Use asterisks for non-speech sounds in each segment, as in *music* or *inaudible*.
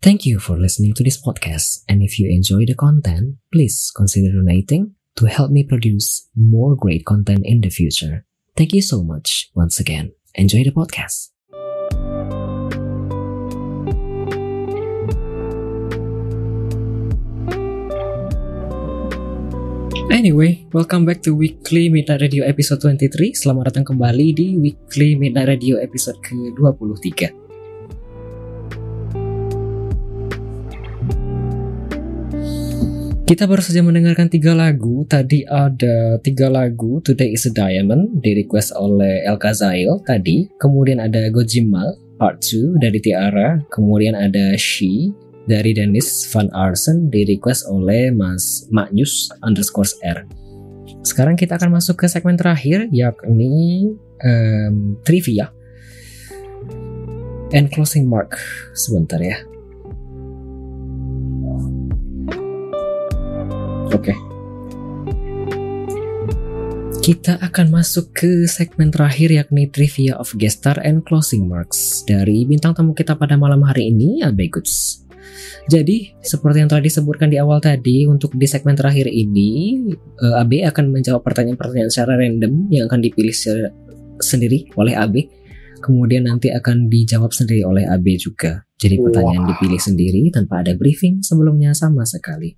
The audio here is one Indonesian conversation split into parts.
Thank you for listening to this podcast, and if you enjoy the content, please consider donating to help me produce more great content in the future. Thank you so much once again. Enjoy the podcast. Anyway, welcome back to Weekly Midnight Radio episode 23. Selamat datang kembali di Weekly Midnight Radio episode ke-23. Kita baru saja mendengarkan tiga lagu. Tadi ada tiga lagu. Today is a Diamond di request oleh El Kazail tadi. Kemudian ada Gojimal Part 2 dari Tiara. Kemudian ada She dari Dennis Van Arsen di request oleh Mas Magnus underscore R. Sekarang kita akan masuk ke segmen terakhir yakni um, trivia and closing mark. Sebentar ya. Oke. Okay. Kita akan masuk ke segmen terakhir yakni trivia of guest star and closing marks dari bintang tamu kita pada malam hari ini, Abe Goods. Jadi, seperti yang telah disebutkan di awal tadi, untuk di segmen terakhir ini, eh, AB akan menjawab pertanyaan-pertanyaan secara random yang akan dipilih secara sendiri oleh AB. Kemudian nanti akan dijawab sendiri oleh AB juga. Jadi pertanyaan wow. dipilih sendiri tanpa ada briefing sebelumnya sama sekali.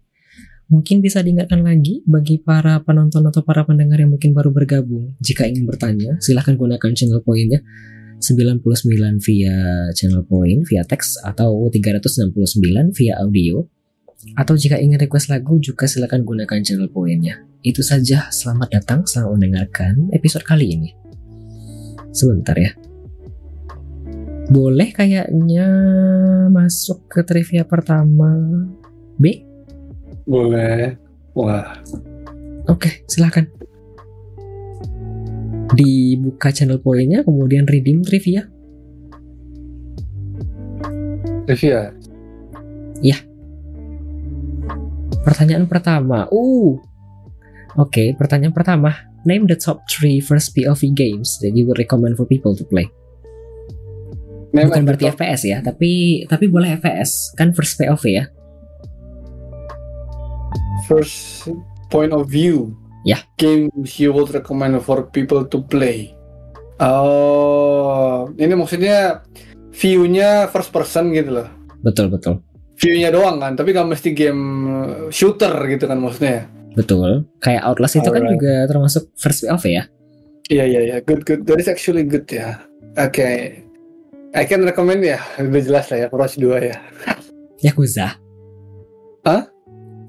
Mungkin bisa diingatkan lagi bagi para penonton atau para pendengar yang mungkin baru bergabung. Jika ingin bertanya, silahkan gunakan channel poinnya 99 via channel point via teks atau 369 via audio. Atau jika ingin request lagu juga silahkan gunakan channel poinnya. Itu saja, selamat datang, selamat mendengarkan episode kali ini. Sebentar ya. Boleh kayaknya masuk ke trivia pertama B? Boleh. Wah. Oke, silahkan. Dibuka channel poinnya, kemudian redeem trivia. Trivia? Iya. Pertanyaan pertama. Uh. Oke, okay, pertanyaan pertama. Name the top 3 first POV games that you would recommend for people to play. Name Bukan berarti top... FPS ya, tapi tapi boleh FPS. Kan first POV ya first point of view yeah. games you would recommend for people to play. Oh, ini maksudnya view-nya first person gitu loh. Betul betul. View-nya doang kan, tapi gak mesti game shooter gitu kan maksudnya. Betul. Kayak Outlast itu kan juga termasuk first POV ya. Iya iya iya, good good. That is actually good ya. Oke. Okay. I can recommend ya, udah jelas lah ya, Overwatch 2 ya. Yakuza. Hah?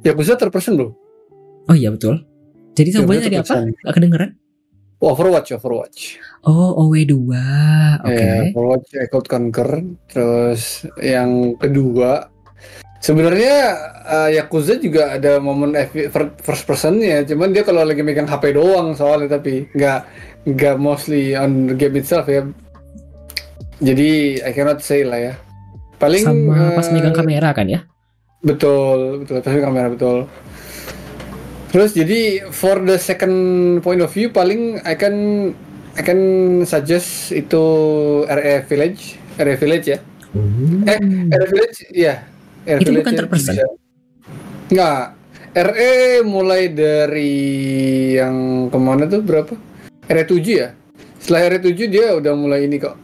Yakuza third person loh. Oh iya betul. Jadi semuanya tadi apa? Gak kedengeran? Oh, Overwatch, Overwatch. Oh, OW2. Oke. Okay. Yeah, Overwatch Echoed Conquer. Terus yang kedua sebenarnya uh, Yakuza juga ada momen first person ya, cuman dia kalau lagi megang HP doang soalnya tapi nggak nggak mostly on the game itself ya. Jadi I cannot say lah ya. Paling sama pas uh, megang kamera kan ya? Betul, betul. Tapi kamera betul. Terus jadi for the second point of view paling I can I can suggest itu RE Village, RE Village ya. Hmm. Eh, RE Village ya. RE itu Village bukan terpersen. Enggak. RE mulai dari yang ke mana tuh berapa? RE 7 ya. Setelah RE 7 dia udah mulai ini kok.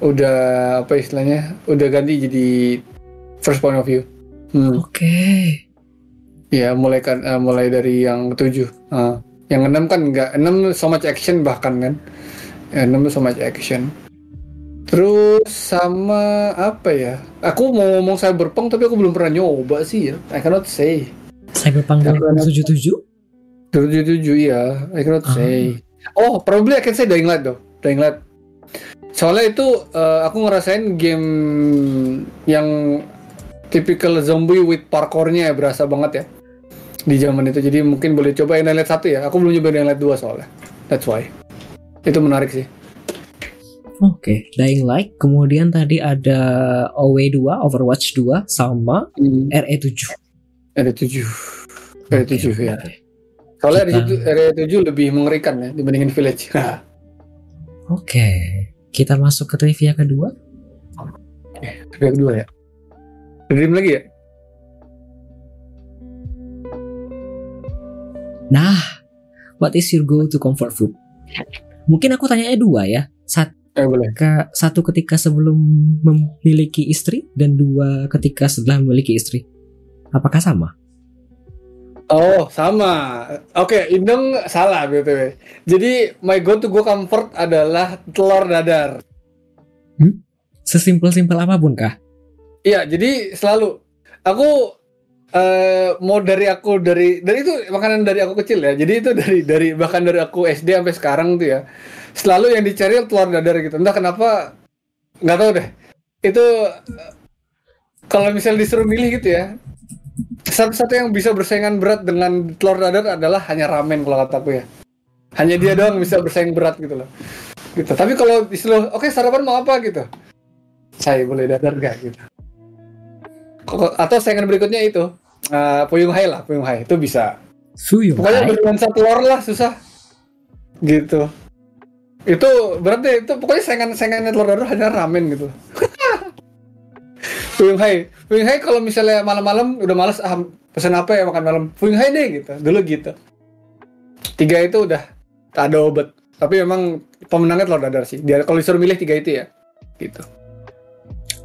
Udah apa istilahnya? Udah ganti jadi first point of view. Hmm. Oke. Okay. Ya mulai kan uh, mulai dari yang ketujuh. Uh, yang enam kan enggak enam so much action bahkan kan. Ya, enam so much action. Terus sama apa ya? Aku mau ngomong Cyberpunk tapi aku belum pernah nyoba sih ya. I cannot say. Cyberpunk 2077? 2077 ya. I cannot uh. say. Oh, probably I can say Dying Light though. Dying Light. Soalnya itu uh, aku ngerasain game yang typical zombie with parkournya ya berasa banget ya di zaman itu. Jadi mungkin boleh coba Dying 1 ya. Aku belum nyoba Dying Light 2 soalnya. That's why. Itu menarik sih. Oke, Dying Light. Kemudian tadi ada OW2, Overwatch 2 sama Hmm. RE7. Ada 7. Ada 7 Oke, ya. oke. Soalnya Kita- ada 7 lebih mengerikan ya dibandingin Village. *laughs* Oke, kita masuk ke trivia kedua. Yang kedua ya. Dream lagi ya? Nah, what is your go to comfort food? Mungkin aku tanyanya dua ya. Satu, Eh boleh. ke, satu ketika sebelum memiliki istri dan dua ketika setelah memiliki istri. Apakah sama? Oh sama. Oke, Indong salah btw. Jadi my go to go comfort adalah telur dadar. Sesimpel-simpel apa pun kah? Iya, jadi selalu aku eh mau dari aku dari dari itu makanan dari aku kecil ya. Jadi itu dari dari bahkan dari aku SD sampai sekarang tuh ya. Selalu yang dicari telur dadar gitu. Entah kenapa nggak tahu deh. Itu eh, kalau misalnya disuruh milih gitu ya. Satu-satu yang bisa bersaingan berat dengan telur dadar adalah hanya ramen kalau kataku ya. Hanya dia doang bisa bersaing berat gitu loh. Gitu. Tapi kalau disuruh, oke sarapan mau apa gitu? Saya boleh dadar gak gitu? Atau saingan berikutnya itu eh, puyung hai lah puyung hai. Itu bisa. Suyung pokoknya bernuansa telur lah susah. Gitu. Itu berarti itu pokoknya saingan saingannya telur dadar hanya ramen gitu. *laughs* Puyung hai. Puyung hai kalau misalnya malam-malam udah males ah pesan apa ya makan malam. Puyung hai deh gitu dulu gitu. Tiga itu udah tak ada obat. Tapi memang pemenangnya telur dadar sih. Dia kalau disuruh milih tiga itu ya gitu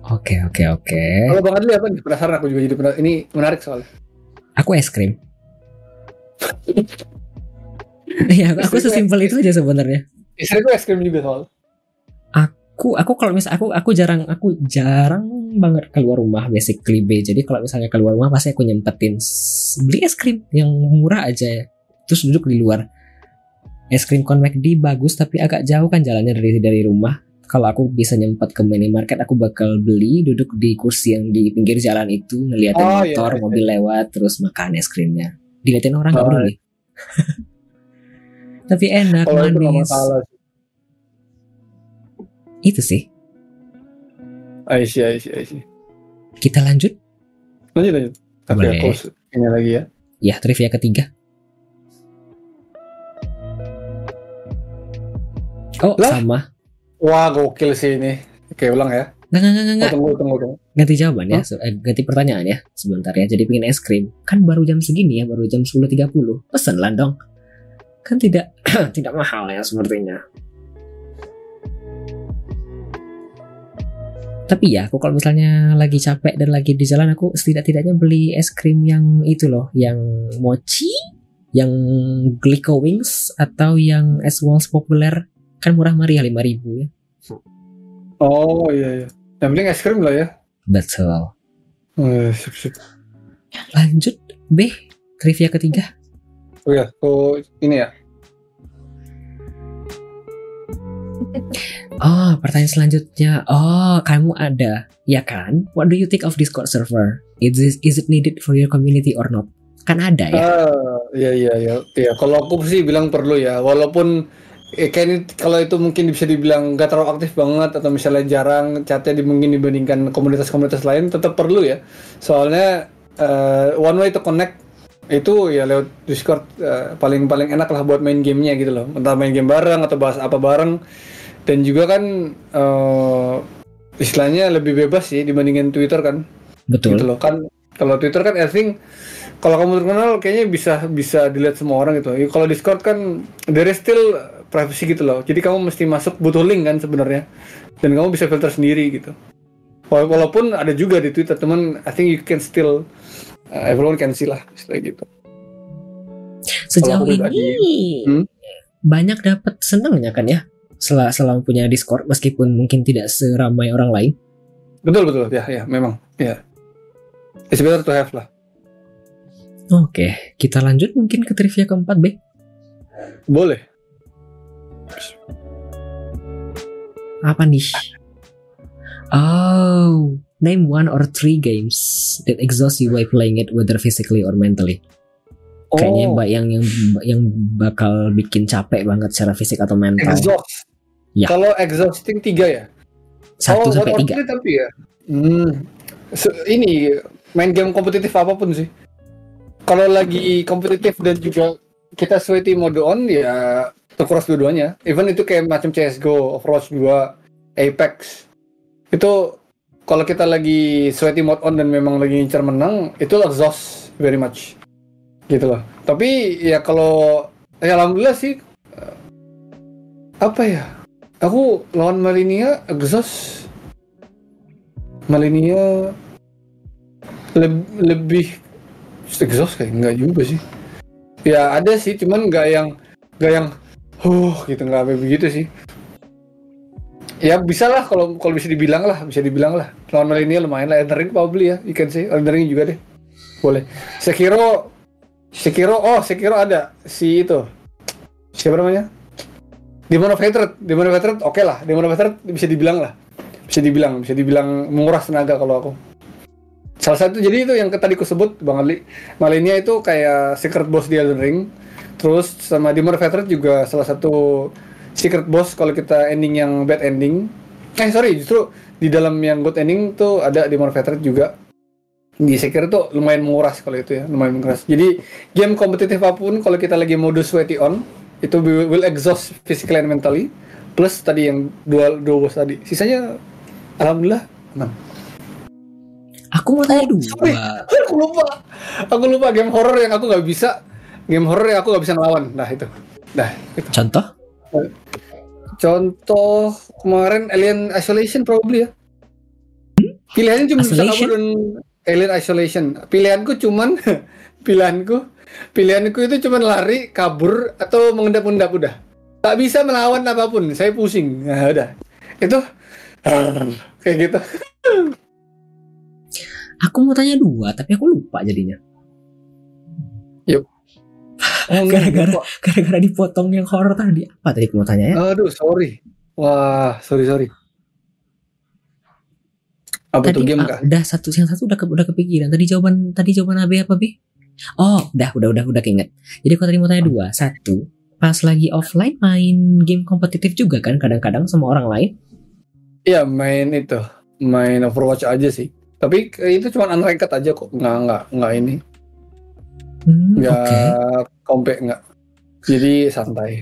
Oke, oke, oke. kalau bang Adli apa penasaran aku juga jadi penasaran ini menarik soalnya Aku es krim. Iya, aku, aku sesimpel itu aja sebenarnya. istriku es krim juga soal Aku, aku kalau misal aku, aku jarang, aku jarang banget keluar rumah basically B. Jadi kalau misalnya keluar rumah pasti aku nyempetin beli es krim yang murah aja ya. Terus duduk di luar. Es krim kon McD bagus tapi agak jauh kan jalannya dari dari rumah. Kalau aku bisa nyempet ke minimarket, aku bakal beli duduk di kursi yang di pinggir jalan itu ngeliatin Oh, iya, motor, iya. mobil lewat, terus makan es krimnya. Diliatin orang nggak Oh, peduli. *laughs* tapi enak, itu nggak manis. sih Itu sih. I see, I see, I see. Kita lanjut. lanjut lanjut tapi Boleh. aku ini lagi ya Ya, trivia ketiga. Oh, Lah? sama. Wah gokil sih ini oke ulang ya Nggak, nggak, nggak, oh, nggak. tunggu tunggu tunggu Ganti jawaban ya. So, eh, ganti pertanyaan ya. Sebentar ya. Jadi pengen es krim. Kan baru jam segini ya. Baru jam 10.30. Pesen lah dong. Kan tidak *clears throat* tidak mahal ya sepertinya. Tapi ya, aku kalau misalnya lagi capek dan lagi di jalan, aku setidak-tidaknya beli es krim yang itu loh, yang mochi, yang Glico Wings, atau yang es walls populer, kan murah meriah 5000 ya. oh iya iya yang penting es krim lah ya Betul. Eh, sip, sip. Lanjut B, trivia ketiga. oh ya oh ini ya Oh, pertanyaan selanjutnya. Oh, kamu ada, ya kan? What do you think of Discord server? Is it, is it needed for your community or not? Kan ada ya. ah iya iya iya iya kalau aku sih bilang perlu ya walaupun eh, kayak ini kalau itu mungkin bisa dibilang nggak terlalu aktif banget atau misalnya jarang chatnya di, mungkin dibandingkan komunitas-komunitas lain tetap perlu ya. Soalnya eh, one way to connect itu ya lewat Discord eh, paling paling enak lah buat main gamenya gitu loh. Entah main game bareng atau bahas apa bareng. Dan juga kan eh, istilahnya lebih bebas sih dibandingin Twitter kan. Betul. gitu loh. Kan kalau Twitter kan think kalau kamu terkenal kayaknya bisa bisa dilihat semua orang gitu. Kalau Discord kan there is still privacy gitu loh jadi kamu mesti masuk butuh link kan sebenarnya dan kamu bisa filter sendiri gitu Wala- walaupun ada juga di Twitter teman I think you can still uh, everyone can see lah istilah gitu Sejauh ini hmm? banyak dapat senangnya kan ya? Setelah selama punya Discord meskipun mungkin tidak seramai orang lain. betul betul ya ya memang ya it's better to have lah Oke, kita lanjut mungkin ke trivia keempat B. boleh Apa nih? Oh, Name one or three games that exhaust you while playing it, whether physically or mentally. Kayaknya Oh, mbak yang yang yang bakal bikin capek banget secara fisik atau mental. exhaust. Ya. Kalau exhausting tiga ya. Satu oh, sampai tiga. tapi ya. Hmm. Se- ini main game kompetitif apa pun sih. Kalau lagi kompetitif dan juga kita sweaty mode on ya terkuras dua-duanya. Even itu kayak macam CS:GO, Overwatch 2, Apex. Itu kalau kita lagi sweaty mode on dan memang lagi ngincer menang, itu exhaust very much. Gitu loh. Tapi ya kalau ya alhamdulillah sih eh, apa ya? Aku lawan Malinia exhaust Malinia leb- lebih exhaust kayak enggak juga sih. Ya ada sih, cuman nggak yang nggak yang huh gitu nggak sampai begitu sih. Ya bisa lah kalau kalau bisa dibilang lah, bisa dibilang lah. Lawan Malinia lumayan lah. Elden Ring probably ya, you can say. Elden Ring juga deh. Boleh. Sekiro Sekiro, oh Sekiro ada si itu. Siapa namanya? Demon of Hatred, Demon of Hatred oke lah. Demon of Hatred bisa dibilang lah. Bisa dibilang, bisa dibilang menguras tenaga kalau aku. Salah satu jadi itu yang tadi aku sebut Bang Ali. Malinia itu kayak secret boss di Elden Ring. Terus sama Demon of Hatred juga salah satu secret boss kalau kita ending yang bad ending. Eh sorry, justru di dalam yang good ending tuh ada Demon of Hatred juga. Di Sekiro tuh lumayan menguras kalau itu ya, lumayan menguras. Jadi game kompetitif apa pun kalau kita lagi mode sweaty on itu will exhaust physically and mentally. Plus tadi yang dua dua boss tadi. Sisanya alhamdulillah aman. Aku mau tanya sorry. dua. *laughs* aku lupa aku lupa game horror yang aku nggak bisa game horror yang aku nggak bisa ngelawan. Nah itu. Nah itu. Contoh? contoh kemarin Alien Isolation probably ya. Pilihannya cuma bisa Isolation? kabur dan Alien Isolation. Pilihanku cuman *laughs* pilihanku pilihanku itu cuman lari kabur atau mengendap-endap udah. Tak bisa melawan apa pun. Saya pusing. Nah udah. Itu. *laughs* Kayak gitu. Aku mau tanya dua, tapi aku lupa jadinya. Oh, *laughs* Gara-gara- lupa. Gara-gara dipotong yang horror tadi. Apa tadi mau tanya ya? Aduh, sorry. Wah, sorry sorry. Apa tuh tadi game ah, kah? udah satu yang satu udah ke, udah kepikiran. Tadi jawaban tadi jawaban AB apa B? Oh, udah udah udah udah keinget. Jadi aku tadi mau tanya dua. Satu, pas lagi offline main game kompetitif juga kan kadang-kadang sama orang lain. Iya, main itu. Main Overwatch aja sih. Tapi itu cuma unranked aja kok. Nggak nggak nggak ini. Hmm, Nggak Oke. kompe nggak. Jadi santai.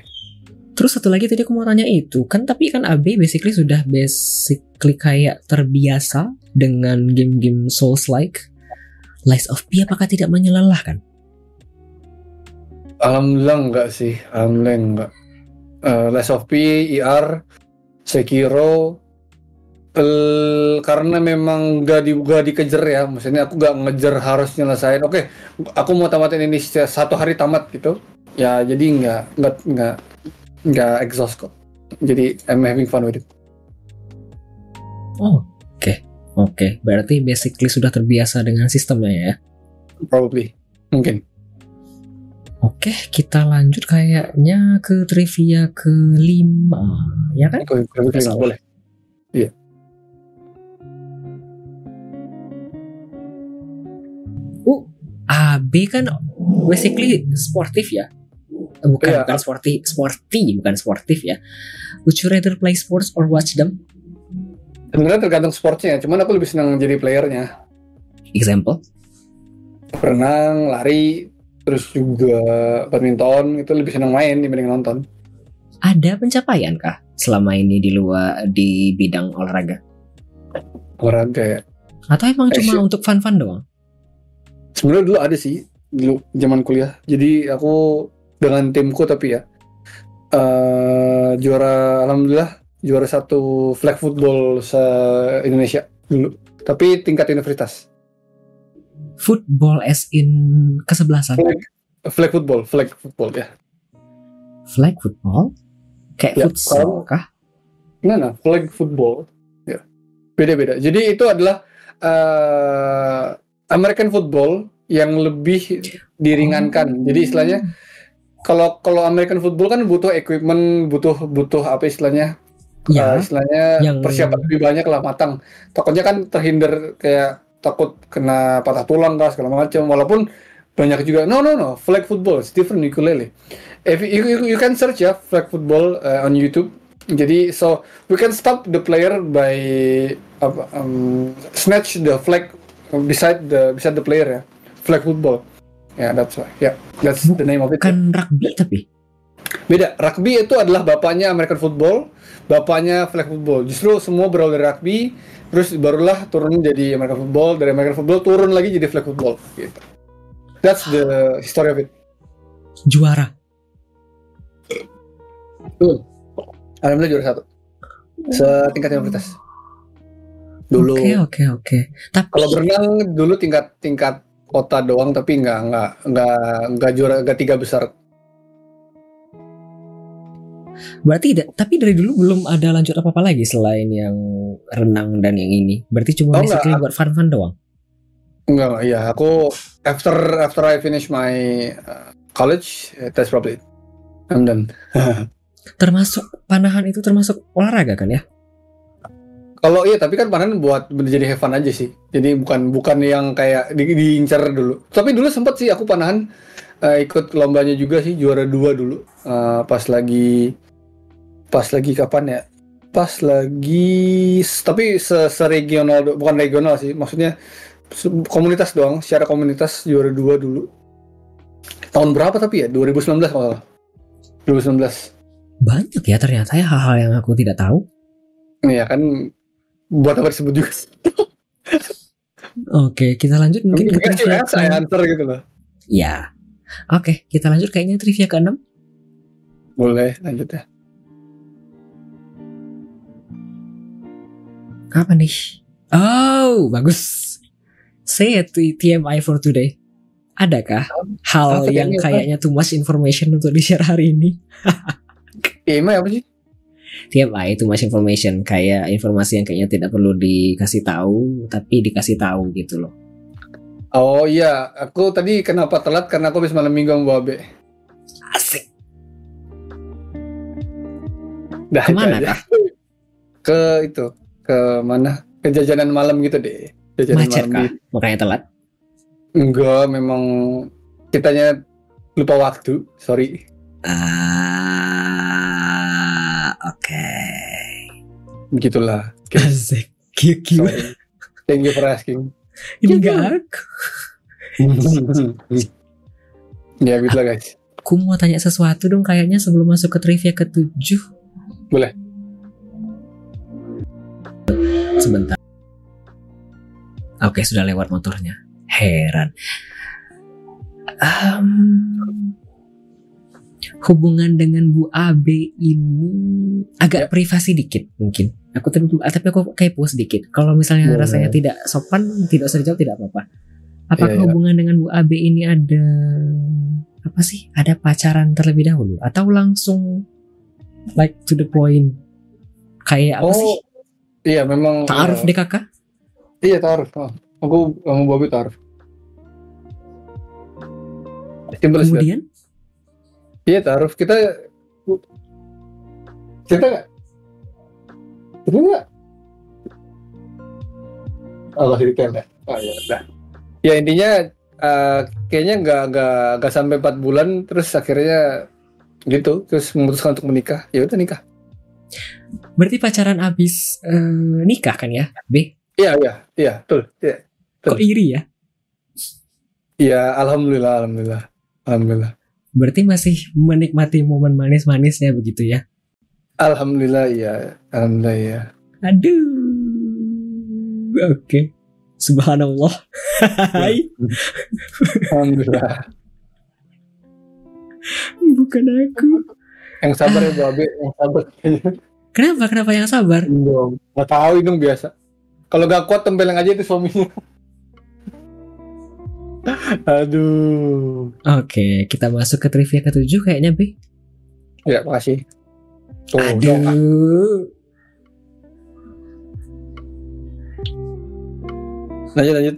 Terus satu lagi tadi aku mau tanya itu kan tapi kan AB basically sudah basically kayak terbiasa dengan game-game Souls like. Lies of P apakah tidak menyelelahkan? Alhamdulillah enggak sih. Alhamdulillah enggak. Eh, Last of P, IR, Sekiro, karena memang nggak di nggak dikejar ya. Maksudnya aku nggak ngejar harus nyelesain. Oke, aku mau tamatin ini satu hari tamat gitu. Ya jadi nggak nggak nggak nggak exhaust kok. Jadi I'm having fun with it. Oh, oke. Oke, berarti basically sudah terbiasa dengan sistemnya ya. Probably mungkin. Oke, kita lanjut kayaknya ke trivia kelima, ya kan? Boleh. Uh, AB kan basically sportif ya. Eh, Bukan, Iya. bukan sporty, sporty, bukan sportif ya. Would you rather play sports or watch them? Sebenarnya tergantung sportnya. Cuman aku lebih senang jadi playernya. Example? Berenang, lari, terus juga badminton itu lebih senang main dibanding nonton. Ada pencapaian kah selama ini di luar di bidang olahraga? olahraga ya. Atau emang Eh, cuma untuk fun-fun doang? Sebenarnya dulu ada sih dulu zaman kuliah. Jadi aku dengan timku tapi ya eh juara alhamdulillah juara satu flag football se Indonesia dulu. Tapi tingkat universitas. Football as in kesebelasan. Flag, flag football, flag football ya. Flag football? Kayak Ya, futsal kalau- kah? Nah, nah, flag football. Ya. Beda-beda. Jadi itu adalah eh American football yang lebih diringankan. Jadi istilahnya kalau kalau American football kan butuh equipment, butuh butuh apa istilahnya? Ya, uh, istilahnya yang- persiapan lebih banyak lah matang. Takutnya kan terhindar kayak takut kena patah tulang kah segala macam. Walaupun banyak juga no no no flag football it's different ukulele. If you, you, you can search ya flag football uh, on YouTube. Jadi so we can stop the player by apa, um, snatch the flag beside the beside the player ya flag football. Ya yeah, that's why. Yeah, that's the name of it. Bukan rugby tapi. Beda, rugby itu adalah bapaknya American football, bapaknya flag football. Justru semua berawal dari rugby, terus barulah turun jadi American football, dari American football turun lagi jadi flag football. Gitu. That's the history of it. Juara. Tuh. Alhamdulillah juara satu. Setingkat universitas. Dulu. Oke oke oke. Tapi Kalau berenang dulu tingkat tingkat kota doang, tapi nggak nggak nggak nggak juara nggak tiga besar. berarti tidak. Tapi dari dulu belum ada lanjut apa apa lagi selain yang renang dan yang ini. Berarti cuma Oh, basically buat fun fun doang. Enggak, enggak, iya. Aku after after I finish my uh, college, eh, that's probably it. I'm done. *laughs* Termasuk panahan itu termasuk olahraga kan ya? Kalau iya, tapi kan panen buat jadi have fun aja sih. Jadi bukan bukan yang kayak di, diincar dulu. Tapi dulu sempet sih aku panahan eh, ikut lombanya juga sih juara dua dulu. Eh, pas lagi pas lagi kapan ya? Pas lagi tapi se regional bukan regional sih. Maksudnya komunitas doang. Secara komunitas juara dua dulu. Tahun berapa tapi ya? 2019 kalau nggak salah. 2019. Banyak ya ternyata ya hal-hal yang aku tidak tahu. Iya kan buat apa disebut juga. Oke, kita lanjut mungkin ke Mungkin trivia saya ke- answer gitu loh. Ya. Oke, kita lanjut kayaknya trivia ke-6. Boleh lanjut ya. Apa nih? Oh, bagus. Say it to TMI for today. Adakah hal Apa yang kayaknya, apa? too much information untuk di-share hari ini? *laughs* Email apa sih? TMI too much information kayak informasi yang kayaknya tidak perlu dikasih tahu tapi dikasih tahu gitu loh. Oh iya, aku tadi kenapa telat karena aku habis malam minggu sama Babe. Asik. Dah, itu Ke mana kah? Ke itu, ke mana? Ke jajanan malam gitu deh. Jajanan Macet malam kah? di- Makanya telat. Enggak, memang kitanya lupa waktu. Sorry. Ah, Begitulah. *laughs* Asik. Sorry. Thank you for asking. Ini gak aku. *laughs* ya gitu lah guys. Aku mau tanya sesuatu dong kayaknya sebelum masuk ke trivia ketujuh. Boleh. Sebentar. Oke, sudah lewat motornya. Heran. Em, hubungan dengan Bu Abe ini agak privasi dikit mungkin. Aku tapi, tapi aku kepo sedikit. Kalau misalnya Boleh. rasanya tidak sopan, tidak usah dijawab, tidak apa-apa. Apakah Iya, iya. hubungan dengan Bu Abe ini ada apa sih? Ada pacaran terlebih dahulu atau langsung like to the point? Kayak apa sih? Oh, iya memang. Taaruf deh kakak? Iya taaruf. Oh, aku sama Babe taaruf. Simple. Kemudian Iya taruh kita kita nggak? Kita nggak? Allah detail ya oh ya udah. Ya intinya eh, kayaknya nggak nggak nggak sampai empat bulan terus akhirnya gitu terus memutuskan untuk menikah. Ya udah nikah. Berarti pacaran abis eh, nikah kan ya? B. iya iya iya betul. Iya Kok iri ya? iya alhamdulillah alhamdulillah. Alhamdulillah Berarti masih menikmati momen manis-manisnya begitu ya? alhamdulillah iya alhamdulillah iya Aduh. Oke. Subhanallah. Hai. alhamdulillah Bukan aku. yang sabar ya babe yang sabar Kenapa? Kenapa yang sabar? dong nggak tahu ini dong biasa kalau gak kuat tempeleng aja itu suaminya *laughs* aduh Oke, kita masuk ke trivia ketujuh kayaknya B. ya makasih tuh. Aduh. lanjut lanjut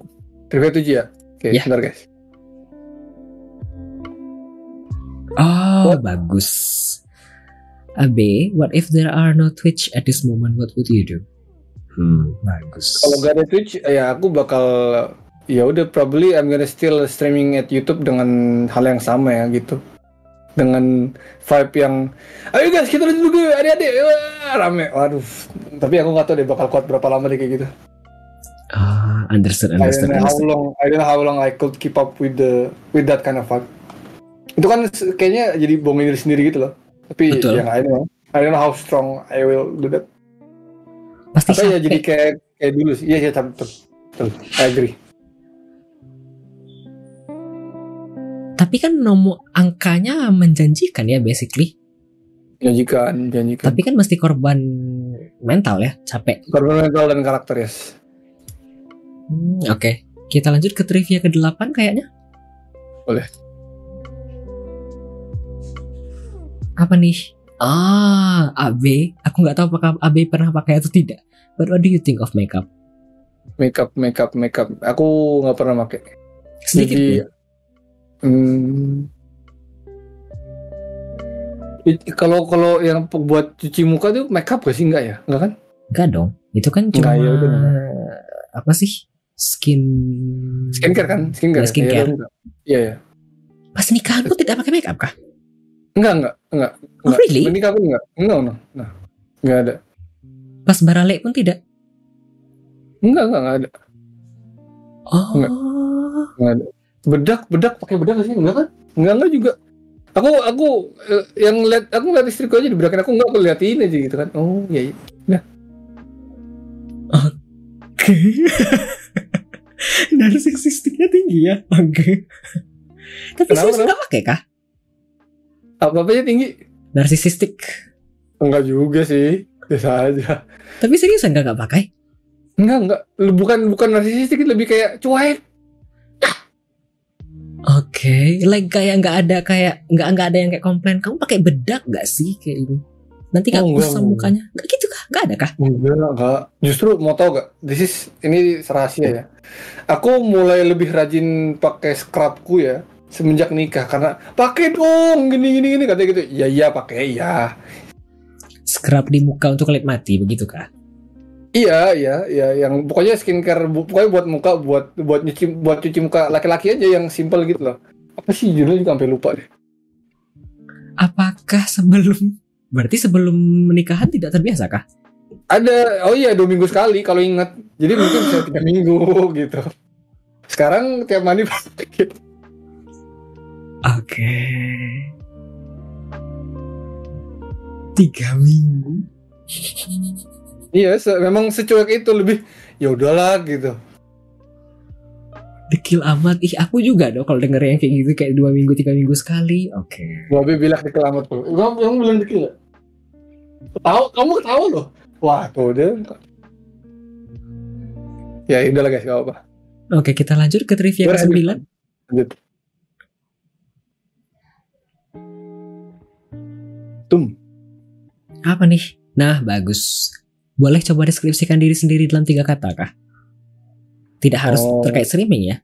trivia tujuh ya oke Ya. sebentar guys Oh, What? bagus. Abe, what if there are no Twitch at this moment? What would you do? Hmm, bagus. Kalau gak ada Twitch, ya aku bakal ya udah probably I'm gonna still streaming at YouTube dengan hal yang sama ya gitu. Dengan vibe yang ayo guys kita lanjut dulu adik-adik Wah, rame. Waduh. Tapi aku gak tahu deh bakal kuat berapa lama deh kayak gitu. Ah, understood, I don't know how long I don't know how long I could keep up with the with that kind of vibe. Itu kan kayaknya jadi bohongin diri sendiri gitu loh. Tapi Betul. ya I don't know. I don't know how strong I will do that. Pasti Atau ya jadi kayak kayak dulu sih. Iya iya tapi. I agree. Tapi kan nomor angkanya menjanjikan ya basically. Janjikan, janjikan. Tapi kan mesti korban mental ya, capek. Korban mental dan karakter yes. Hmm, Oke, kita lanjut ke trivia ke-8 kayaknya. Boleh. Apa nih? Ah, AB. Aku nggak tahu apakah AB pernah pakai atau tidak. But what do you think of makeup? Makeup, makeup, makeup. Aku nggak pernah pakai. Sedikit Jadi, pun. Hmm, kalau kalau yang buat cuci muka tuh makeup gak sih enggak ya? Enggak kan? Enggak dong. Itu kan cuma Enggak, ya apa sih? Skin Skincare kan? Skincare. Ya, skincare. Iya, enggak. Iya. Pas nikahanmu tidak pakai makeup kah? Enggak, enggak, enggak. Oh, enggak. really? Menikah pun enggak. Enggak, no. Nah, enggak ada. Pas barale pun tidak. Enggak, enggak, enggak ada. Oh. Enggak. Enggak ada. Bedak, bedak pakai bedak gak sih? Enggak kan? Enggak, enggak juga. Aku aku eh, yang lihat aku ngeliat istriku aja di belakang aku enggak aku liatin aja gitu kan. Oh, iya iya. Oke. Narsisistiknya tinggi ya. Oke. Tapi Kenapa, serius nggak pakai kah? Apa-apanya tinggi? Narsisistik. Enggak juga sih. Biasa aja. Tapi seriusan nggak nggak pakai? Enggak, enggak. Bukan bukan narsisistik, lebih kayak cuek. Oke, like kayak nggak ada kayak nggak nggak ada yang kayak komplain kamu pakai bedak nggak sih kayak ini? Nanti nggak Oh, enggak, kusam mukanya? Nggak gitu kah? Nggak ada kah? Enggak, enggak. Justru mau tau gak? This is ini rahasia ya. Aku mulai lebih rajin pakai scrubku ya semenjak nikah karena pakai dong gini gini gini katanya gitu. Iya iya pakai ya. Scrub di muka untuk kulit mati begitu kah? Iya iya iya yang pokoknya skincare bu- pokoknya buat muka buat buat nyuci buat cuci muka laki-laki aja yang simple gitu loh. Apa sih judulnya juga sampai lupa deh. Apakah sebelum berarti sebelum menikahan tidak terbiasa kah? Ada oh iya dua minggu sekali kalau ingat. Jadi mungkin bisa *gasps* tiga minggu gitu. Sekarang tiap mandi pakai. Oke. Tiga minggu. Iya, se- memang secuek itu lebih ya udahlah gitu. Dekil amat. Ih aku juga dong kalau denger yang kayak gitu kayak dua minggu tiga minggu sekali. Oke. Babe bilang di kelamat tuh. Kamu yang bilang dikit gak? Tahu, kamu ketawa loh. Wah, tuh dia. Ya udahlah guys, gak apa-apa. Oke kita lanjut ke trivia ke Berlanjut. sembilan. Lanjut. Tum. Apa nih? Nah, bagus. Boleh coba deskripsikan diri sendiri dalam tiga kata kah? Tidak harus Oh. terkait streaming ya.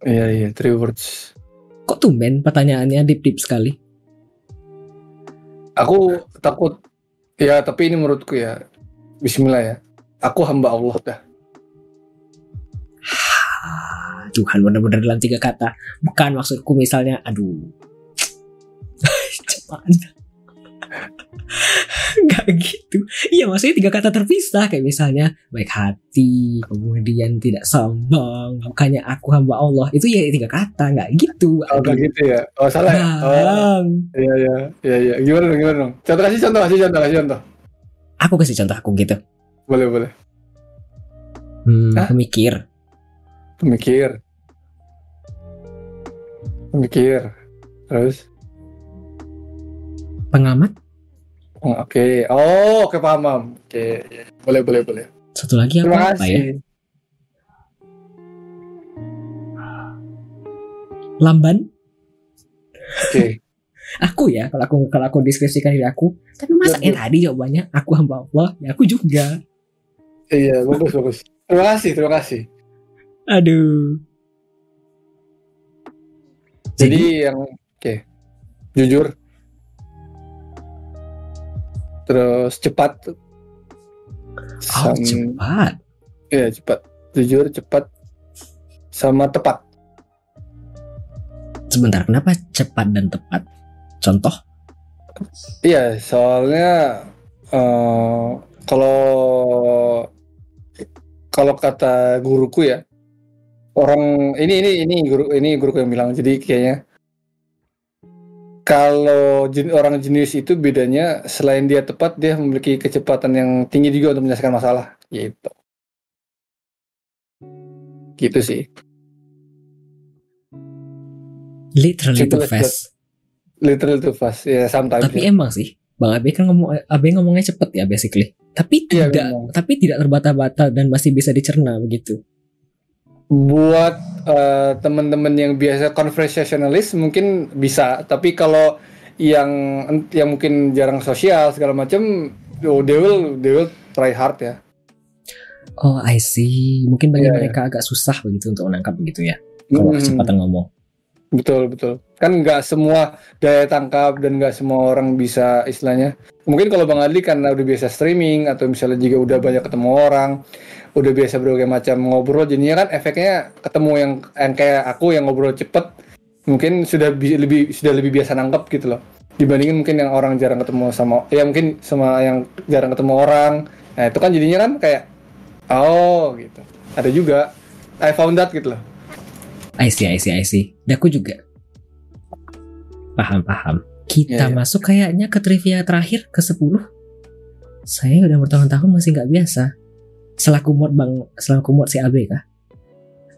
Iya iya, three words. Kok tumben pertanyaannya deep-deep sekali? Aku takut. Ya, tapi ini menurutku ya. Bismillah ya. Aku hamba Allah dah. Ah, *sighs* Tuhan benar-benar dalam tiga kata. Bukan maksudku misalnya, aduh. *laughs* Cepat. *laughs* Gak gitu. Iya maksudnya tiga kata terpisah kayak misalnya baik hati, kemudian tidak sombong, bukannya aku hamba Allah. Itu ya tiga kata, nggak gitu. Oh, kayak gitu ya. Oh, salah ya. Oh, iya iya. Iya iya. Gimana dong, gimana dong? Contoh kasih contoh, kasih contoh, kasih contoh. Aku kasih contoh aku gitu. Boleh, boleh. Hmm, Hah? pemikir. Pemikir. Pemikir. Terus Pengamat. Oke, oh oke paham, paham. Oke, iya. boleh boleh boleh. Satu lagi apa, Terima apa ya? Lamban. Oke, *laughs* Aku ya kalau aku kalau aku deskripsikan diri aku. Tapi masa Ya, yang tadi jawabannya aku hamba Allah, ya aku juga. iya bagus bagus. Terima kasih, terima kasih. Aduh. Jadi, yang oke, jujur, terus cepat. Oh, Sam- cepat. Iya cepat, jujur cepat, sama tepat. Sebentar, kenapa cepat dan tepat? Contoh? Iya, soalnya eh, kalau kalau kata guruku ya, orang ini ini ini guru ini guruku yang bilang. Jadi kayaknya kalau jen- orang jenius itu bedanya selain dia tepat, dia memiliki kecepatan yang tinggi juga untuk menyelesaikan masalah. Gitu. Gitu sih. Literally Simple too as fast. Literally too fast. Ya, sometimes. Tapi ya. emang sih, Bang Abe kan ngomong Abe ngomongnya cepet ya basically. Tapi Iya, tidak, memang. tapi tidak terbata-bata dan masih bisa dicerna begitu. Buat eh, teman-teman yang biasa conversationalist mungkin bisa tapi kalau yang yang mungkin jarang sosial segala macam oh, they will they will try hard ya Oh, I see. Mungkin bagi Iya, iya. mereka agak susah begitu untuk menangkap begitu ya. Kalau Hmm, kecepatan ngomong. Betul betul. Kan nggak semua daya tangkap dan nggak semua orang bisa istilahnya. Mungkin kalau bang Adli karena udah biasa streaming atau misalnya juga udah banyak ketemu orang udah biasa berbagai macam ngobrol jadinya kan efeknya ketemu yang yang kayak aku yang ngobrol cepet mungkin sudah bi- lebih sudah lebih biasa nangkep gitu loh. Dibandingin mungkin yang orang jarang ketemu sama ya mungkin sama yang jarang ketemu orang. Nah itu kan jadinya kan kayak oh gitu. Ada juga I found that gitu loh I see, I see, I see. Dan aku juga. Paham, paham. Kita Iya, iya. masuk kayaknya ke trivia terakhir ke 10. Saya udah bertahun-tahun masih nggak biasa. Selaku mod bang, selaku mod si AB kah?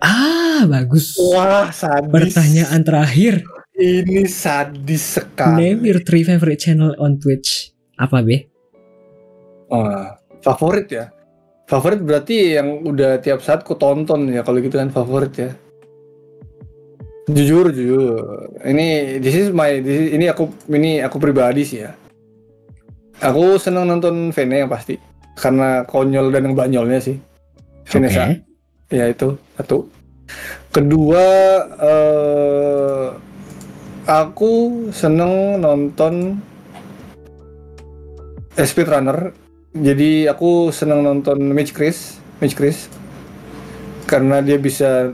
Ah, bagus. wah sadis Pertanyaan terakhir. Ini sadis sekali. Name your three favorite channel on Twitch. Apa be? Wah, favorit ya. Favorit berarti yang udah tiap saat ku tonton ya kalau gitu kan favorit ya. Jujur, jujur. Ini this is my this is- ini aku ini aku pribadi sih ya. Aku senang nonton Vene yang pasti karena konyol dan banyolnya sih. Vanessa. Ya itu satu. Kedua eh aku seneng nonton eh, speedrunner. Jadi aku seneng nonton Mitch Chris, Mitch Chris. Karena dia bisa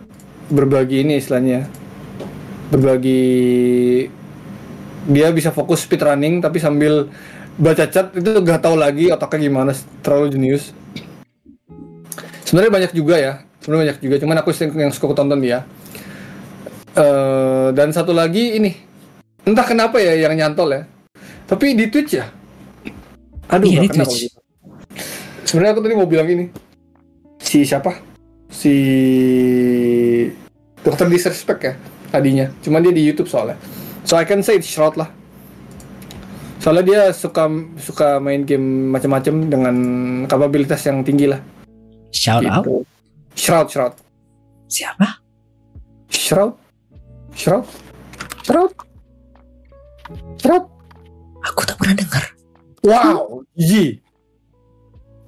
berbagi ini istilahnya. Berbagi dia bisa fokus speedrunning tapi sambil baca chat itu gak tahu lagi otaknya gimana terlalu jenius. Sebenarnya banyak juga ya sebenarnya banyak juga cuman aku yang suka tonton dia. Eh dan satu lagi ini entah kenapa ya yang nyantol ya tapi di Twitch ya. Aduh Iya, di Twitch. gitu. sebenarnya aku tadi mau bilang ini si siapa? Si dokter disrespect ya tadinya cuman dia di YouTube soalnya so I can say it's shroud lah soalnya dia suka suka main game macam-macam dengan kapabilitas yang tinggi lah Shout out. Gitu. Shroud, Shroud, Siapa? Shroud, Shroud, Shroud, Shroud. Aku tak pernah dengar. Wow, Yi.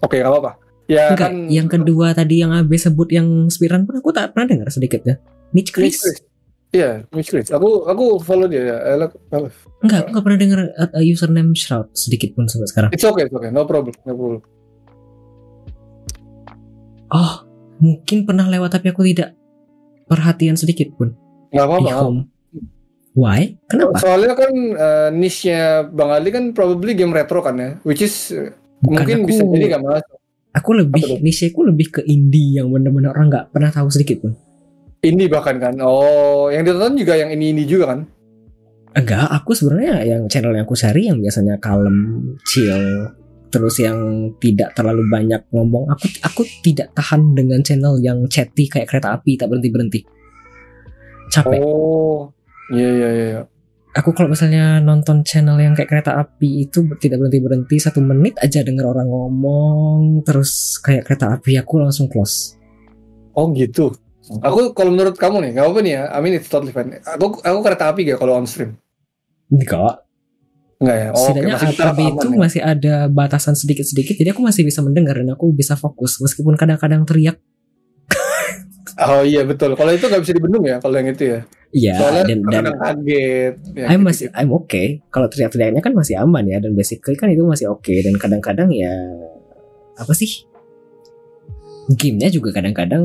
Oke, gak apa-apa. Ya Enggak, kan. yang kedua tadi yang AB sebut yang speedrun pun aku tak pernah dengar sedikit ya. Mitch Mitch Chris. Iya, Mitch Chris. Aku aku follow dia ya. I like- I like- Enggak, aku nggak pernah dengar uh, username Shroud sedikit pun sampai sekarang. It's okay, it's okay. No problem, no problem. Oh, mungkin pernah lewat tapi aku tidak perhatian sedikit pun Gak di apa-apa. home. Why? Kenapa? Soalnya kan uh, niche-nya Bang Ali kan probably game retro kan ya, which is uh, Bukan mungkin aku. bisa jadi gak masuk. Aku lebih niche aku lebih ke indie yang benar-benar orang nggak pernah tahu sedikit pun. Indie bahkan kan. Oh, yang ditonton juga yang ini ini juga kan. Enggak, aku sebenarnya yang channel yang aku cari yang biasanya kalem, chill, terus yang tidak terlalu banyak ngomong. Aku aku tidak tahan dengan channel yang chatty kayak kereta api tak berhenti berhenti. Capek. Oh, iya iya iya. Aku kalau misalnya nonton channel yang kayak kereta api itu tidak berhenti berhenti satu menit aja denger orang ngomong terus kayak kereta api aku langsung close. Oh gitu. Aku kalau menurut kamu nih, nggak apa nih ya. I mean it's totally fine. Aku aku kereta api gak kalau on stream? Enggak, Enggak ya. Oh, setidaknya AKB aman itu ya? masih ada batasan sedikit-sedikit jadi aku masih bisa mendengar dan aku bisa fokus meskipun kadang-kadang teriak Oh iya betul. Kalau itu nggak bisa dibendung ya. Kalau yang itu ya. Iya Soalnya dan dan kadang kaget. Ya, I'm gitu. masih I'm okay. Kalau teriak-teriaknya kan masih aman ya dan basically kan itu masih oke dan kadang-kadang ya apa sih? Gamenya juga kadang-kadang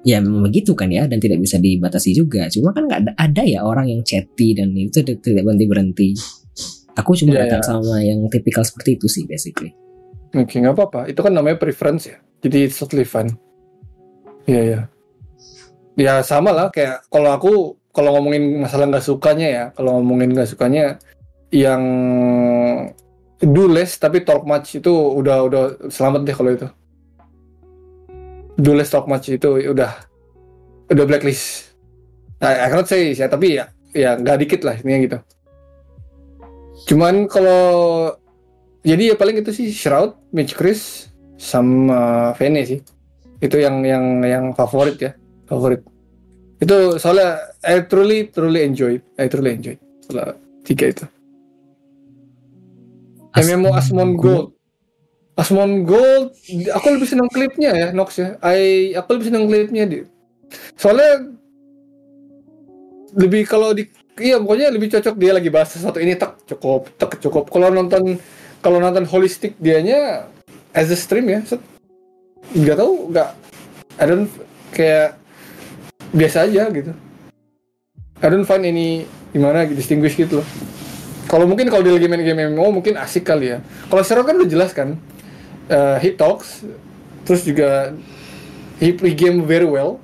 ya memang begitu kan ya dan tidak bisa dibatasi juga. Cuma kan nggak ada, ada ya orang yang chatty dan itu tidak berhenti berhenti. Aku cuma Iya, datang sama yang tipikal seperti itu sih basically. Oke, nggak apa-apa. Itu kan namanya preference ya. Jadi it's totally fun. Iya, ya. Ya sama lah kayak kalau aku kalau ngomongin masalah nggak sukanya ya, kalau ngomongin nggak sukanya yang do less tapi talk much itu udah udah selamat deh kalau itu. Do less talk much itu udah udah blacklist. Nah, I cannot say ya, tapi ya ya nggak dikit lah ini gitu. Cuman kalau jadi ya paling itu sih Shroud, Mitch Chris, sama Vene sih. Itu yang yang yang favorit ya, favorit. Itu soalnya I truly truly enjoy, I truly enjoy. Soalnya tiga itu. MMO Asmon Gold. Asmon Gold, aku lebih seneng klipnya ya, Nox ya. I, aku lebih seneng klipnya di. Soalnya lebih kalau di iya pokoknya lebih cocok dia lagi bahas sesuatu ini tak cukup tak cukup. Kalau nonton kalau nonton holistik dianya as a stream ya set, nggak tahu nggak I don't kayak biasa aja gitu. I don't find any gimana distinguish gitu loh. Kalau mungkin kalau dia lagi main game MMO mungkin asik kali ya. Kalau Shiro kan udah jelas kan Eh, he talks terus juga he play game very well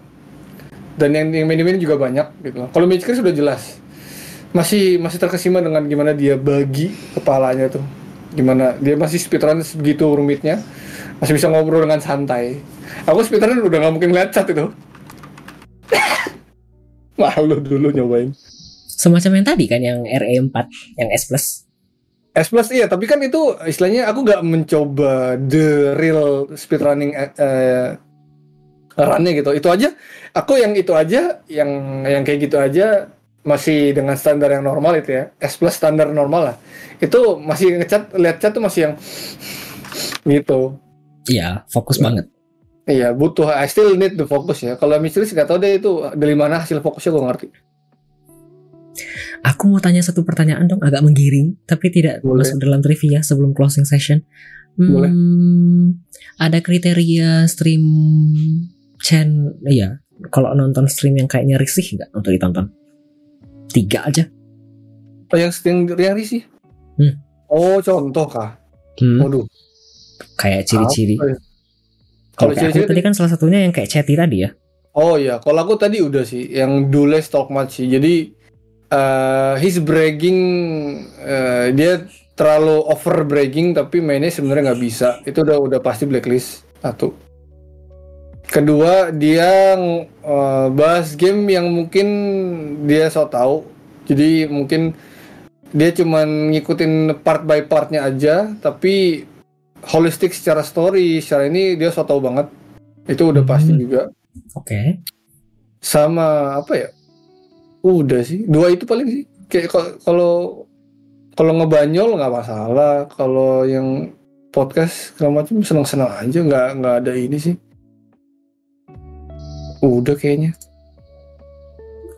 dan yang yang main-main juga banyak gitu loh. Kalau Chris sudah jelas masih masih terkesima dengan gimana dia bagi kepalanya tuh gimana dia masih speedrun segitu rumitnya masih bisa ngobrol dengan santai aku speedrun udah nggak mungkin lihat chat itu *laughs* malu dulu nyobain Semacam yang tadi kan yang RE4 yang S Plus. S plus iya tapi kan itu istilahnya aku nggak mencoba the real speedrunning eh, eh, runnya gitu. Itu aja aku yang itu aja yang yang kayak gitu aja masih dengan standar yang normal itu ya. S plus standar normal lah. Itu masih ngecat lihat chat tuh masih yang gitu. Iya, fokus banget. iya butuh I still need the focus ya. Kalau misterius nggak tahu deh itu dari mana hasil fokusnya gue ngerti Aku mau tanya satu pertanyaan dong, agak menggiring, tapi tidak Boleh. masuk dalam trivia sebelum closing session. Boleh. Hmm, Ada kriteria stream Chen, iya. Kalau nonton stream yang kayaknya risih nggak untuk ditonton? Tiga aja. oh yang yang yang sih Hmm. oh contoh kah Hmm, waduh kayak ciri-ciri. Ya? Kalau ciri-ciri tadi kan salah satunya yang kayak chatty tadi ya. Oh iya, kalau aku tadi udah sih yang do less talk much sih. Jadi eh he's bragging eh, dia terlalu over bragging tapi mainnya sebenarnya nggak bisa. Itu udah udah pasti blacklist satu. Kedua dia eh, bahas game yang mungkin dia so tahu. Jadi mungkin dia cuman ngikutin part by partnya aja, tapi holistic secara story, secara ini dia so tahu banget. Itu udah pasti Hmm. juga Oke. sama apa ya udah sih dua itu paling sih. Kayak kalau kalau ngebanyol nggak masalah. Kalau yang podcast segala macam senang-senang aja nggak nggak ada ini sih. Udah kayaknya.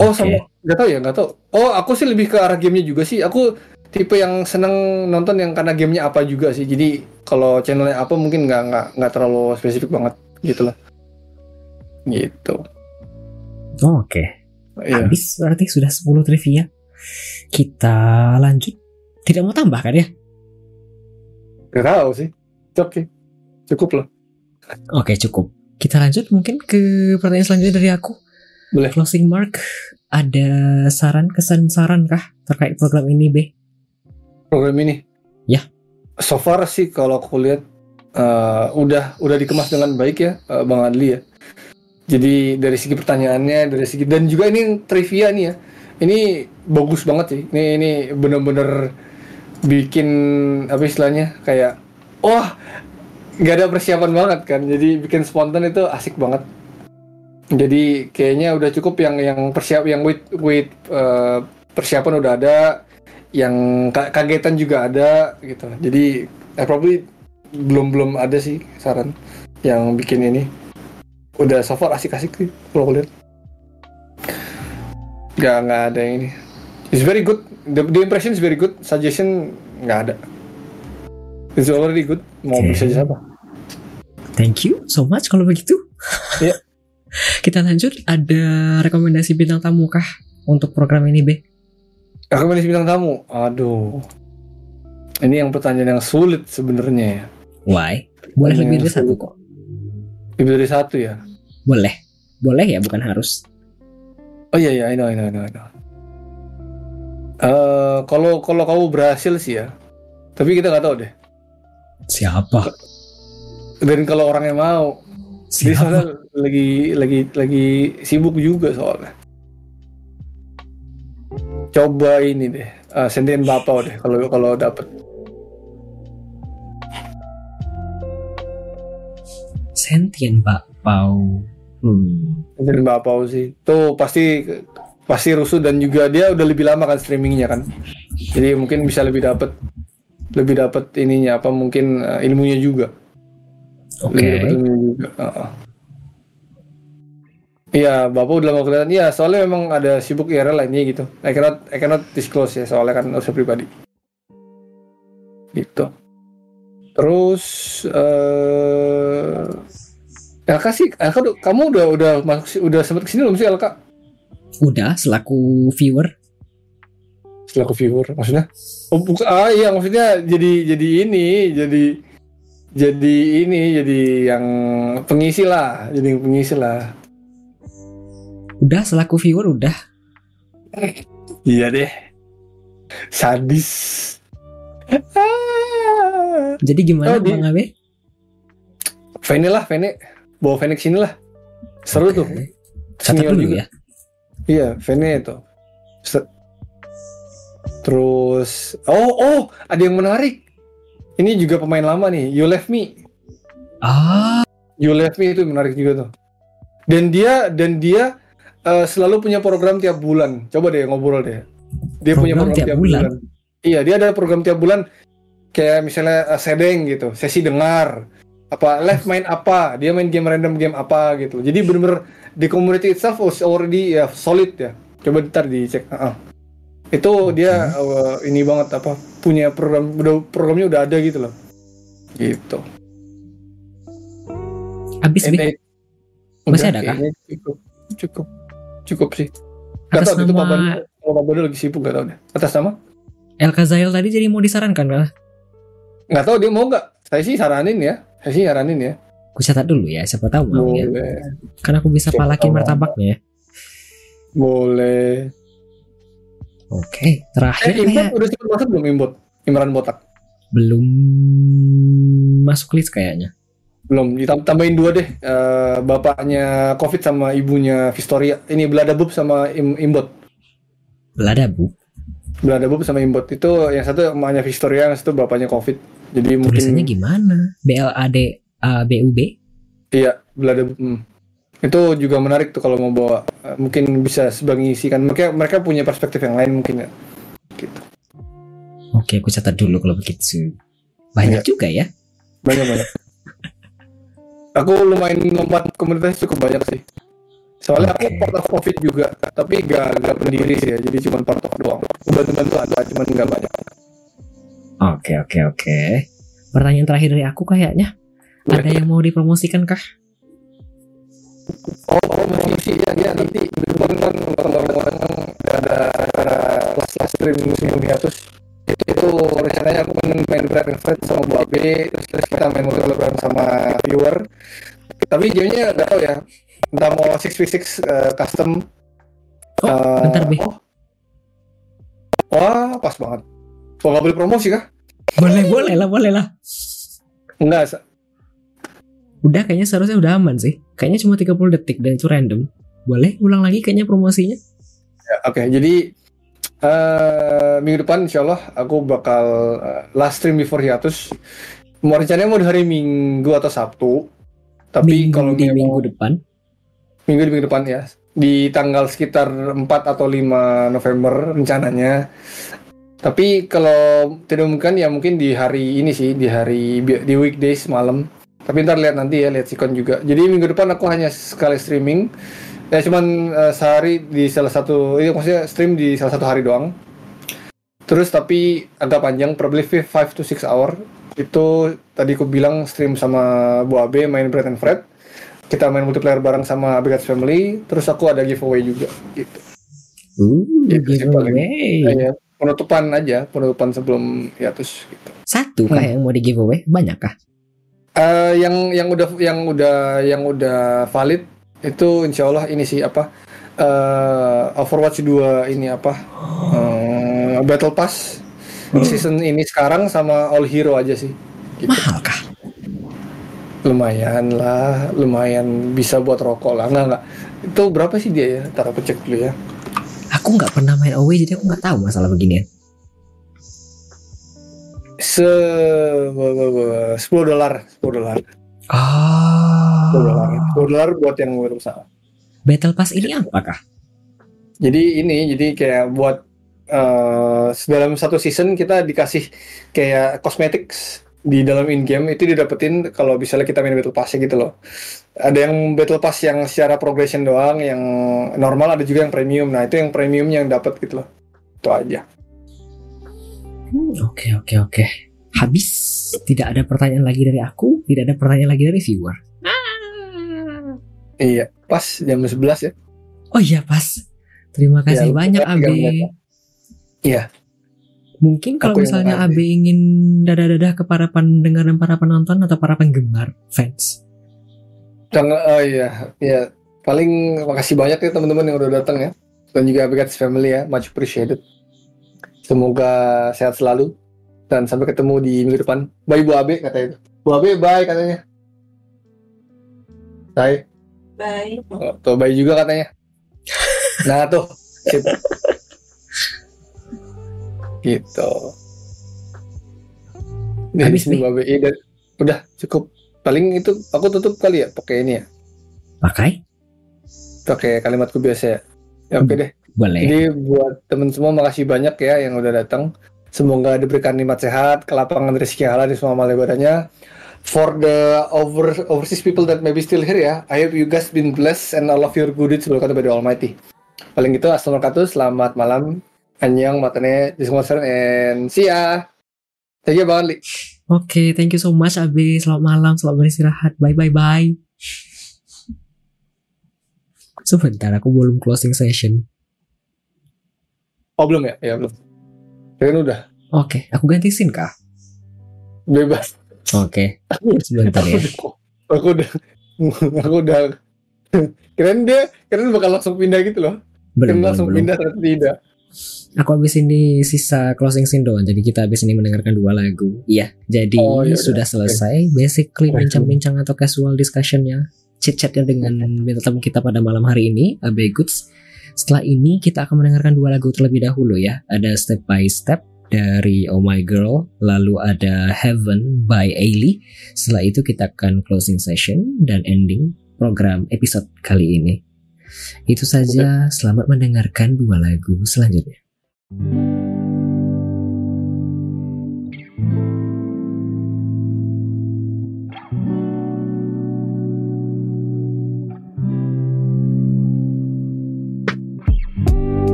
Oh Oke. sama. Nggak tahu ya nggak tahu. Oh aku sih lebih ke arah gamenya juga sih. Aku tipe yang seneng nonton yang karena gamenya apa juga sih. Jadi kalau channelnya apa mungkin nggak nggak nggak terlalu spesifik banget gitu lah gitu. Oh, Oke. Iya. Habis berarti sudah 10 trivia. Kita lanjut. Tidak mau tambah kan ya? Gak tahu sih. Oke. Cukup lah. Oke cukup. Kita lanjut mungkin ke pertanyaan selanjutnya dari aku. Boleh. Closing mark. Ada saran kesan saran kah terkait program ini B? Program ini. Ya. So far sih kalau aku lihat eh, udah udah dikemas dengan baik ya eh, Bang Adli ya. Jadi dari segi pertanyaannya, dari segi dan juga ini trivia nih ya. Ini bagus banget sih. Ini ini bener-bener bikin apa istilahnya kayak wah nggak ada persiapan banget kan. Jadi bikin spontan itu asik banget. Jadi kayaknya udah cukup yang yang persiap yang with with eh, persiapan udah ada, yang ka- kagetan juga ada gitu. Jadi eh, probably belum belum ada sih saran yang bikin ini. Udah so far asik-asik sih kalau aku lihat. nggak nggak ada yang ini it's very good the, the impression is very good suggestion nggak ada it's already good mau Oke. bisa siapa Thank you so much kalau begitu. Iya. *laughs* Kita lanjut. Ada rekomendasi bintang tamu kah untuk program ini, Be? rekomendasi bintang tamu aduh ini yang pertanyaan yang sulit sebenarnya ya Why? Boleh Yang lebih dari satu kok. Lebih dari satu ya Boleh. Boleh ya, bukan harus. oh iya iya I know I know I know, I know. Eh, kalau kalau kamu berhasil sih ya tapi kita nggak tahu deh Siapa? dan kalau orangnya mau dia Siapa? soalnya lagi lagi lagi sibuk juga soalnya coba ini deh uh, sendirian bapak deh kalau kalau dapet Sentien Pak Pau. Hmm. sendirian bapak sih tuh pasti pasti rusuh dan juga dia udah lebih lama kan streamingnya kan jadi mungkin bisa lebih dapet lebih dapet ininya apa mungkin uh, ilmunya juga Oke. lebih ilmunya juga uh-uh. Iya, bapak udah mau kelihatan. Iya, soalnya memang ada sibuk IRL lainnya gitu. I cannot, I cannot disclose ya, soalnya kan urusan pribadi. Gitu. Terus, eh Elka sih, Elka, udah- kamu udah udah masuk, sih- udah sempet ke sini belum sih Elka? Udah selaku viewer. Selaku viewer, maksudnya? Oh, bukan, ah iya, maksudnya jadi jadi ini, jadi jadi ini, jadi yang pengisi lah, jadi yang pengisi lah. Udah selaku viewer udah. Iya deh. Sadis. *laughs* Jadi gimana Oh, di- Bang Abe? Vene lah, Vene. Bawa Vene ke sini lah. Seru tuh. Oke. Catat Senior dulu juga. ya. Iya, Vene itu. Terus, oh, oh, ada yang menarik. Ini juga pemain lama nih, You Left Me. Ah, You Left Me itu menarik juga tuh. Dan dia dan dia eh, selalu punya program tiap bulan. Coba deh ngobrol deh. Dia punya Program program tiap tiap, bulan? bulan. Iya, dia ada program tiap bulan kayak misalnya eh, sedeng gitu, sesi dengar. Apa live main apa, dia main game random game apa gitu. Jadi bener-bener di community itself was already ya solid ya. Coba ntar dicek. Heeh. Itu dia eh, ini banget apa punya program udah programnya udah ada gitu loh. Gitu. habis. Ini- Masih Udah, ada kah? Cukup, cukup, cukup sih. Gak Atas tau itu Pak nama kalau Pak lagi sibuk gak tau deh. Atas nama? El Kazail tadi jadi mau disarankan kah? Gak tau dia mau gak? Saya sih saranin ya. Saya sih saranin ya. Aku catat dulu ya, siapa tahu mau ya. Kan aku bisa Siapa palakin tahu. martabaknya ya. boleh. Oke, Eh, terakhir Imbot kayak udah masuk belum Imbot? Imran Botak? belum masuk list kayaknya. Belum, ditam- tambahin dua deh. Eh, bapaknya Covid sama ibunya Vistoria. Ini Beladabub sama Im Imbot. Belada bu. Beladabub sama Imbot. Itu yang satu emaknya Vistoria, yang satu bapaknya Covid. Jadi mungkin... Tulisannya gimana? B L A D A B U B? Iya, belada. hmm. Itu juga menarik tuh kalau mau bawa. Eh, Mungkin bisa sebagai ngisi kan. Mereka mereka punya perspektif yang lain mungkin ya. Gitu. Oke, aku catat dulu kalau begitu. Banyak Iya. juga ya. Banyak banyak. *laughs* aku lumayan lompat komunitas cukup banyak sih. Soalnya aku part of covid juga, tapi gak gak pendiri sih ya. Jadi cuma part of doang. Bantu-bantu ada, cuman nggak banyak. Oke, oke, oke. Pertanyaan terakhir dari aku kayaknya. Ada yang mau dipromosikan kah? Oh, oh sih ya, ya nanti kan orang ada acara kelas-kelas stream musim hiatus itu, itu rencananya aku main main Black sama Bu Abe terus, terus kita main multiplayer bareng sama viewer tapi gamenya nggak tahu ya entah mau 6v6 eh, custom Oh, eh, bentar, Be. oh. wah pas banget Kok nggak boleh promosi kah? Boleh, boleh lah, boleh lah. Enggak, Sa. Udah kayaknya seharusnya udah aman sih. Kayaknya cuma 30 detik dan itu random. Boleh ulang lagi kayaknya promosinya? Ya, Oke, jadi eh minggu depan insya Allah aku bakal eh, last stream before hiatus. Mau rencananya mau di hari Minggu atau Sabtu. Tapi minggu kalau di memang- minggu depan. Minggu minggu depan ya, di tanggal sekitar 4 atau 5 November rencananya. Tapi kalau tidak mungkin ya mungkin di hari ini sih, di hari di weekdays malam. Tapi ntar lihat nanti ya, lihat sikon juga. Jadi minggu depan aku hanya sekali streaming Ya cuman uh, sehari di salah satu, ini maksudnya stream di salah satu hari doang. Terus tapi agak panjang, probably 5 to 6 hour. Itu tadi aku bilang stream sama Bu Abe main Bread and Fred. Kita main multiplayer bareng sama Abigat's Family. Terus aku ada giveaway juga gitu. Uh, Gitu sih paling. giveaway. Ya, penutupan aja, penutupan sebelum hiatus gitu. Satu kah yang mau di giveaway? Banyak kah? Eh, yang yang udah yang udah yang udah valid itu insya Allah ini sih apa eh Overwatch 2 ini apa eh, Battle Pass season ini sekarang sama All Hero aja sih gitu. Mahal kah? Lumayan lah lumayan bisa buat rokok lah. Nggak nggak. Itu berapa sih dia ya taruh aku cek dulu ya? Aku nggak pernah main away jadi aku nggak tahu masalah beginian. se 10 dolar 10 dolar. 10 dolar Oh. 10 dolar buat yang berusaha Battle Pass ini apakah? Jadi ini jadi kayak buat eh dalam satu season kita dikasih kayak cosmetics di dalam in game itu didapetin kalau misalnya kita main battle pass gitu loh. Ada yang battle pass yang secara progression doang, yang normal ada juga yang premium. Nah itu yang premium yang dapat gitu loh. Itu aja. Hmm, Oke oke oke. Habis tidak ada pertanyaan lagi dari aku, tidak ada pertanyaan lagi dari viewer. Iya, pas jam 11 ya. Oh iya pas. Terima kasih Ya, banyak menit. Iya. Mungkin kalau Aku misalnya. Abe ingin dadah-dadah ke para pendengar dan para penonton atau para penggemar fans. Jangan, oh iya, iya. Paling makasih banyak ya teman-teman yang udah datang ya. Dan juga Abigats Family ya, much appreciated. Semoga sehat selalu. Dan sampai ketemu di minggu depan. Bye Bu Abe katanya itu. Bu Abe bye katanya. Bye. Bye. Oh, tuh bye juga katanya. Nah tuh. Sip. *laughs* gitu. Nih, Habis nih. Dan- udah cukup. Paling itu aku tutup kali ya pakai ini ya. Pakai? Pakai kalimatku biasa ya. Ya oke deh. Boleh. Jadi buat teman semua makasih banyak ya yang udah datang. Semoga diberikan nikmat sehat, kelapangan rezeki halal di semua amal ibadahnya. For the over overseas people that maybe still here ya, I hope you guys been blessed and all of your good deeds by the Almighty. Paling gitu, assalamualaikum, selamat malam, annyeong, matane, jismosan, and see ya. Thank you banget, Li. Oke, thank you so much Abe. Selamat malam, selamat beristirahat. Bye bye bye. Sebentar, aku belum closing session. Oh belum ya? Ya belum. Ya kan udah, Oke, aku ganti scene kah? bebas. Oke, sebentar aku ya. udah, *laughs* aku udah, aku udah. Keren dia, keren bakal langsung pindah gitu loh. Belum, Keren langsung belum. pindah ternyata tidak. Aku habis ini sisa closing scene doang. Jadi kita habis ini mendengarkan dua lagu. Iya, jadi Oh, ya udah. sudah selesai. Basically Oke. bincang-bincang atau casual discussionnya, chit-chatnya dengan bintang tamu kita pada malam hari ini, Abe Goods. Setelah ini kita akan mendengarkan dua lagu terlebih dahulu ya. Ada Step by Step dari Oh My Girl, lalu ada Heaven by Ailey. Setelah itu kita akan closing session dan ending program episode kali ini. Itu saja, selamat mendengarkan dua lagu selanjutnya.